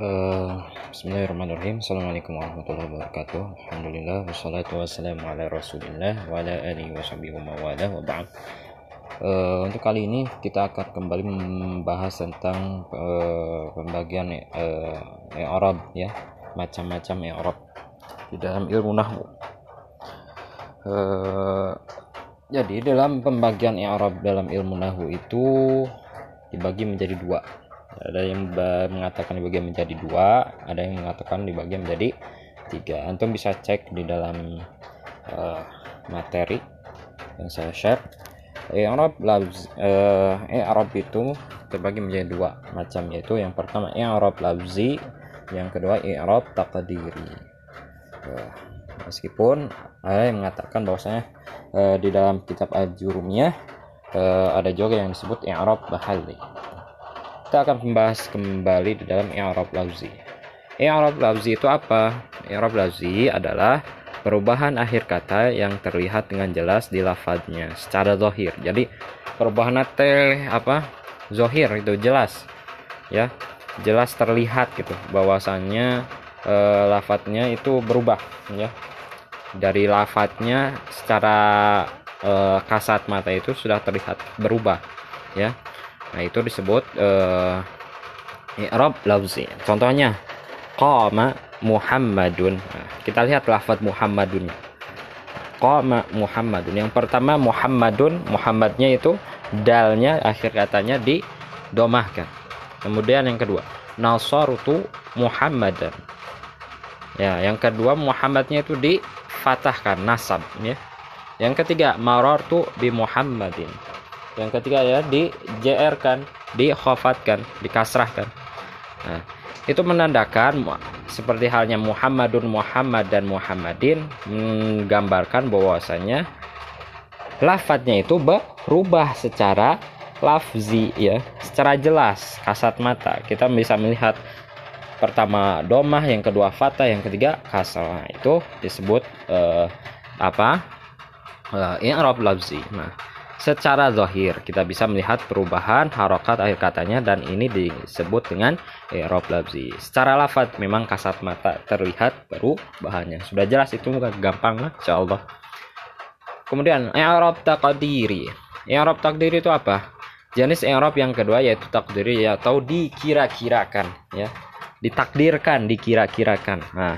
Bismillahirrahmanirrahim. Assalamualaikum warahmatullahi wabarakatuh. Alhamdulillah Wassalatu wassalamu ala rasulillah Wa ala alihi wa sahbihi wa mawala wa ba'd. Eh, Untuk kali ini kita akan kembali membahas tentang eh, Pembagian eh, Arab ya Macam-macam Arab Di dalam ilmu Nahwu. Eh, Jadi dalam pembagian Arab dalam ilmu Nahwu itu Dibagi menjadi dua ada yang mengatakan dibagi menjadi dua ada yang mengatakan dibagi menjadi tiga. Antum bisa cek di dalam uh, materi yang saya share. Arab labz uh, Arab itu terbagi menjadi dua macam yaitu yang pertama Arab labzi yang kedua Arab taqdiri. Uh, meskipun ada yang mengatakan bahwasanya uh, di dalam kitab al-jurumiyah uh, ada juga yang disebut Arab bahali kita akan membahas kembali di dalam i'rab lafzi. I'rab lafzi itu apa? I'rab lafzi adalah perubahan akhir kata yang terlihat dengan jelas di lafadznya secara zahir. Jadi perubahan te apa? Zahir itu jelas. Ya, jelas terlihat gitu bahwasannya e, lafadznya itu berubah ya. Dari lafadznya secara e, kasat mata itu sudah terlihat berubah ya Nah, itu disebut uh, i'rab lafzi. Contohnya qama Muhammadun. Nah, kita lihat lafaz Muhammadun. Qama Muhammadun. Yang pertama Muhammadun, Muhammadnya itu dalnya akhir katanya di domahkan. Kemudian yang kedua, nasartu Muhammadan. Ya, yang kedua Muhammadnya itu difatahkan nasab ya. Yang ketiga marartu bi Muhammadin yang ketiga ya di jr kan dikhafatkan dikasrahkan. Nah itu menandakan seperti halnya Muhammadun Muhammad dan Muhammadin menggambarkan bahwasanya lafadznya itu berubah secara lafzi ya secara jelas kasat mata. Kita bisa melihat pertama domah yang kedua fatah yang ketiga kasrah. Itu disebut uh, apa? Uh, i'rab lafzi. Nah secara zahir kita bisa melihat perubahan harokat akhir katanya dan ini disebut dengan i'rab labzi secara lafaz memang kasat mata terlihat perubahannya sudah jelas. Itu gampang lah insyaallah kemudian i'rab takdiri i'rab takdiri itu apa? Jenis i'rab yang kedua yaitu takdiri atau dikira-kirakan ya. Ditakdirkan dikira-kirakan. Nah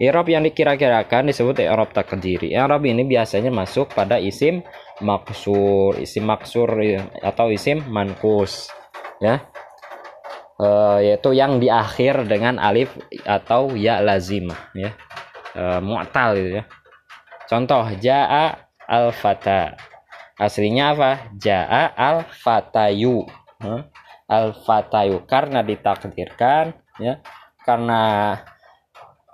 i'rab yang dikira-kirakan disebut i'rab takdiri i'rab ini biasanya masuk pada isim maksur isim maksur atau isim mankus ya. E, yaitu yang di akhir dengan alif atau ya lazim ya. E, mu'tal gitu ya. Contoh jaa al fata aslinya apa? Jaa al fatayu al fatayu karena ditakdirkan ya. Karena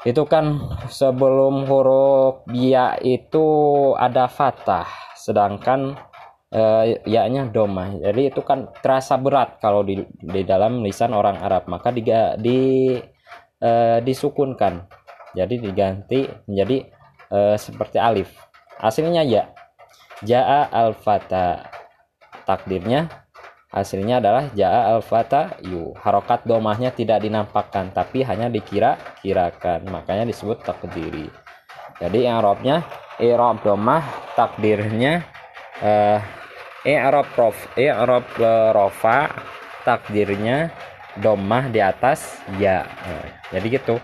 itu kan sebelum huruf ya itu ada fatah sedangkan uh, ya-nya domah. Jadi itu kan terasa berat kalau di, di dalam lisan orang Arab, maka di, di uh, disukunkan. Jadi diganti menjadi uh, seperti alif. Aslinya ya. Jaa al-fata. Takdirnya aslinya adalah jaa al-fata yu. Harokat domahnya tidak dinampakkan tapi hanya dikira-kirakan. Makanya disebut takdiri. Jadi yang Arabnya i'rab domah takdirnya uh, i'rab prof i'rab rofa takdirnya domah di atas ya. Nah, jadi gitu.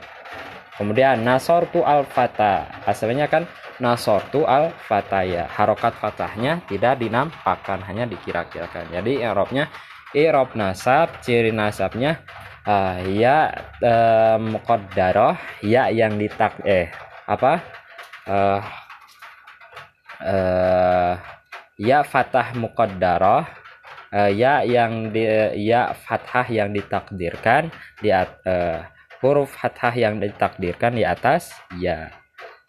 Kemudian nasortu al fata asalnya kan nasortu al fataya harokat fatahnya tidak dinampakkan hanya dikira-kirakan. Jadi i'rabnya i'rab nasab ciri nasabnya uh, ya uh, muqaddarah ya yang ditak eh apa uh, uh, ya fatah muqaddarah uh, ya yang di ya fathah yang ditakdirkan di uh, huruf fathah yang ditakdirkan di atas ya.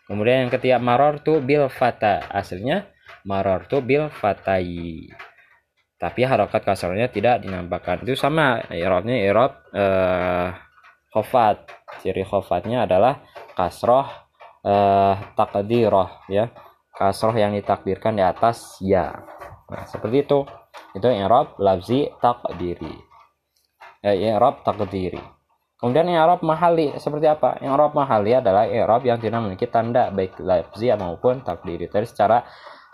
Kemudian yang ketiga maror tu bil fata aslinya maror tu bil fatai. Tapi harokat kasarnya tidak dinampakkan itu sama irobnya irob uh, khofat. Ciri khofatnya adalah kasroh uh, takdirah ya kasroh yang ditakdirkan di atas ya nah, seperti itu itu i'rab lafzi takdiri eh, i'rab takdiri Kemudian i'rab mahali seperti apa? I'rab mahali adalah i'rab yang tidak memiliki tanda baik lafzi maupun takdiri. Tapi secara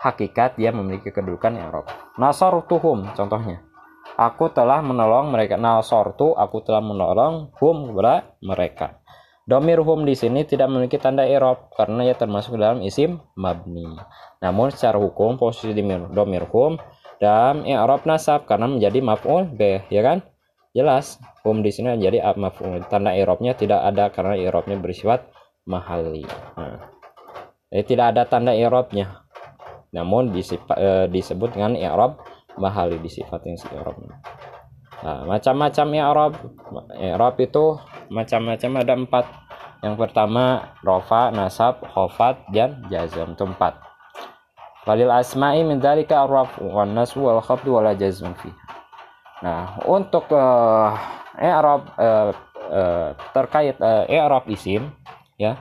hakikat dia memiliki kedudukan i'rab. Nasartuhum contohnya. Aku telah menolong mereka. Nasartu aku telah menolong hum kepada mereka. Domir hum di sini tidak memiliki tanda i'rab karena ia termasuk dalam isim mabni. Namun secara hukum posisi domir hum dan i'rab nasab karena menjadi maf'ul b, ya kan? Jelas, hum di sini jadi maf'ul. Tanda i'rabnya tidak ada karena i'rabnya bersifat mahali. Nah. Jadi tidak ada tanda i'rabnya. Namun disipa, e, disebut dengan i'rab mahali disifatin si i'rabnya. Nah, macam-macam i'rab. I'rab itu macam-macam ada empat. Yang pertama rofa, nasab, khofat, dan jazam. Itu empat. Walil asma'i min dzalika ar-raf wan nasbu wal wala jazm fiha. Nah, untuk uh, i'rab uh, uh, terkait uh, i'rab isim ya.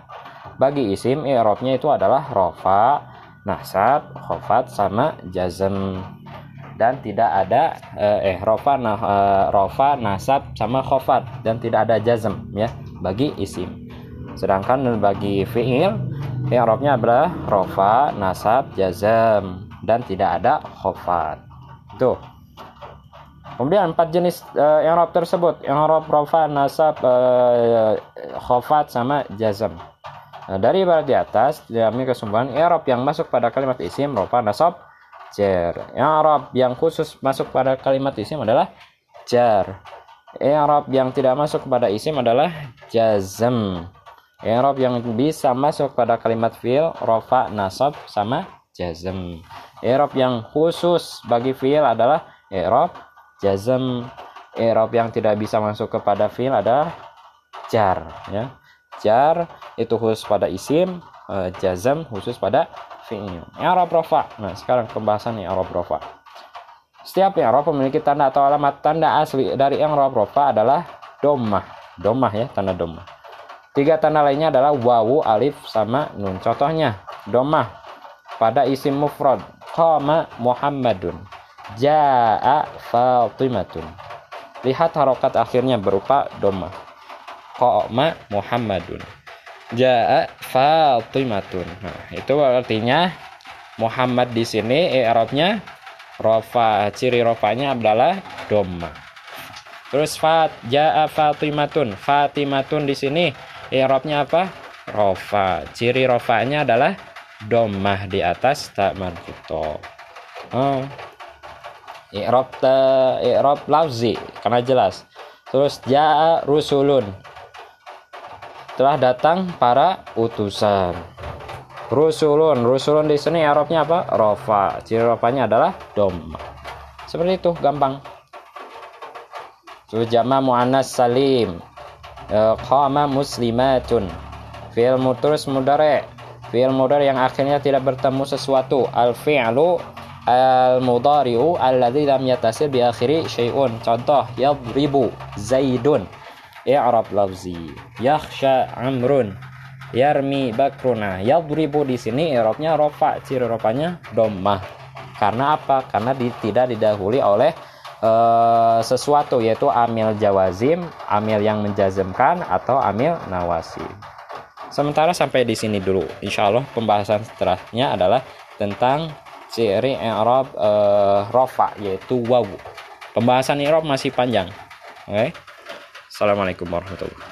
Bagi isim i'rabnya itu adalah rofa, nasab, khafat sama jazm dan tidak ada eh rofa nah uh, rofa nasab sama khafat dan tidak ada jazm ya bagi isim. Sedangkan bagi fi'il i'rabnya adalah rofa, nasab, jazm dan tidak ada khafat. Tuh. Kemudian empat jenis uh, i'rab tersebut, i'rab rafa, nasab, uh, khafat sama jazm. Nah, dari barat di atas diambil kesimpulan i'rab yang masuk pada kalimat isim rafa, nasab, jar. I'rab yang khusus masuk pada kalimat isim adalah jar. I'rab yang tidak masuk pada isim adalah jazm. I'rab yang bisa masuk pada kalimat fi'il rafa, nasab sama jazm. I'rab yang khusus bagi fi'il adalah i'rab jazm. I'rab yang tidak bisa masuk kepada fi'il adalah jar ya. Jar itu khusus pada isim uh, jazm khusus pada fi'il. I'rab rafa. Nah sekarang pembahasan i'rab rafa. Setiap i'rab memiliki tanda atau alamat tanda asli dari i'rab rafa adalah domah domah ya tanda domah tiga tanda lainnya adalah wawu alif sama nun contohnya domah pada isim mufrad qama muhammadun Ja'a Fatimatun. Lihat harokat akhirnya berupa doma. Qoma Muhammadun. Ja'a Fatimatun. Nah, itu artinya Muhammad di sini i'rabnya rofa. Ciri rofanya adalah doma. Terus fat ja'a Fatimatun. Fatimatun di sini i'rabnya apa? Rofa. Ciri rofanya adalah domah di atas tak marfuto. Oh. I'rab ta i'rab lafzi karena jelas. Terus jaa rusulun. Telah datang para utusan. Rusulun. Rusulun di sini i'rabnya apa? Rofa. Ciri rofanya adalah dom seperti itu gampang. Terus jama muannas salim qama muslimatun fi'il terus mudare fi'il mudare yang akhirnya tidak bertemu sesuatu al fi'lu al-mudhari'u alladhi lam yatasir bi akhiri syai'un. Contoh, yadribu Zaidun. I'rab lafzi. Yakhsha Amrun. Yarmi Bakruna. Yadribu di sini i'rabnya rofa, ciri rofanya dhammah. Karena apa? Karena di, tidak didahului oleh uh, sesuatu yaitu amil jawazim, amil yang menjazmkan atau amil nawasi. Sementara sampai di sini dulu. Insya Allah pembahasan setelahnya adalah tentang ciri i'rab uh, rofa yaitu waw. Pembahasan i'rab masih panjang. Oke. Okay? Assalamualaikum warahmatullahi wabarakatuh.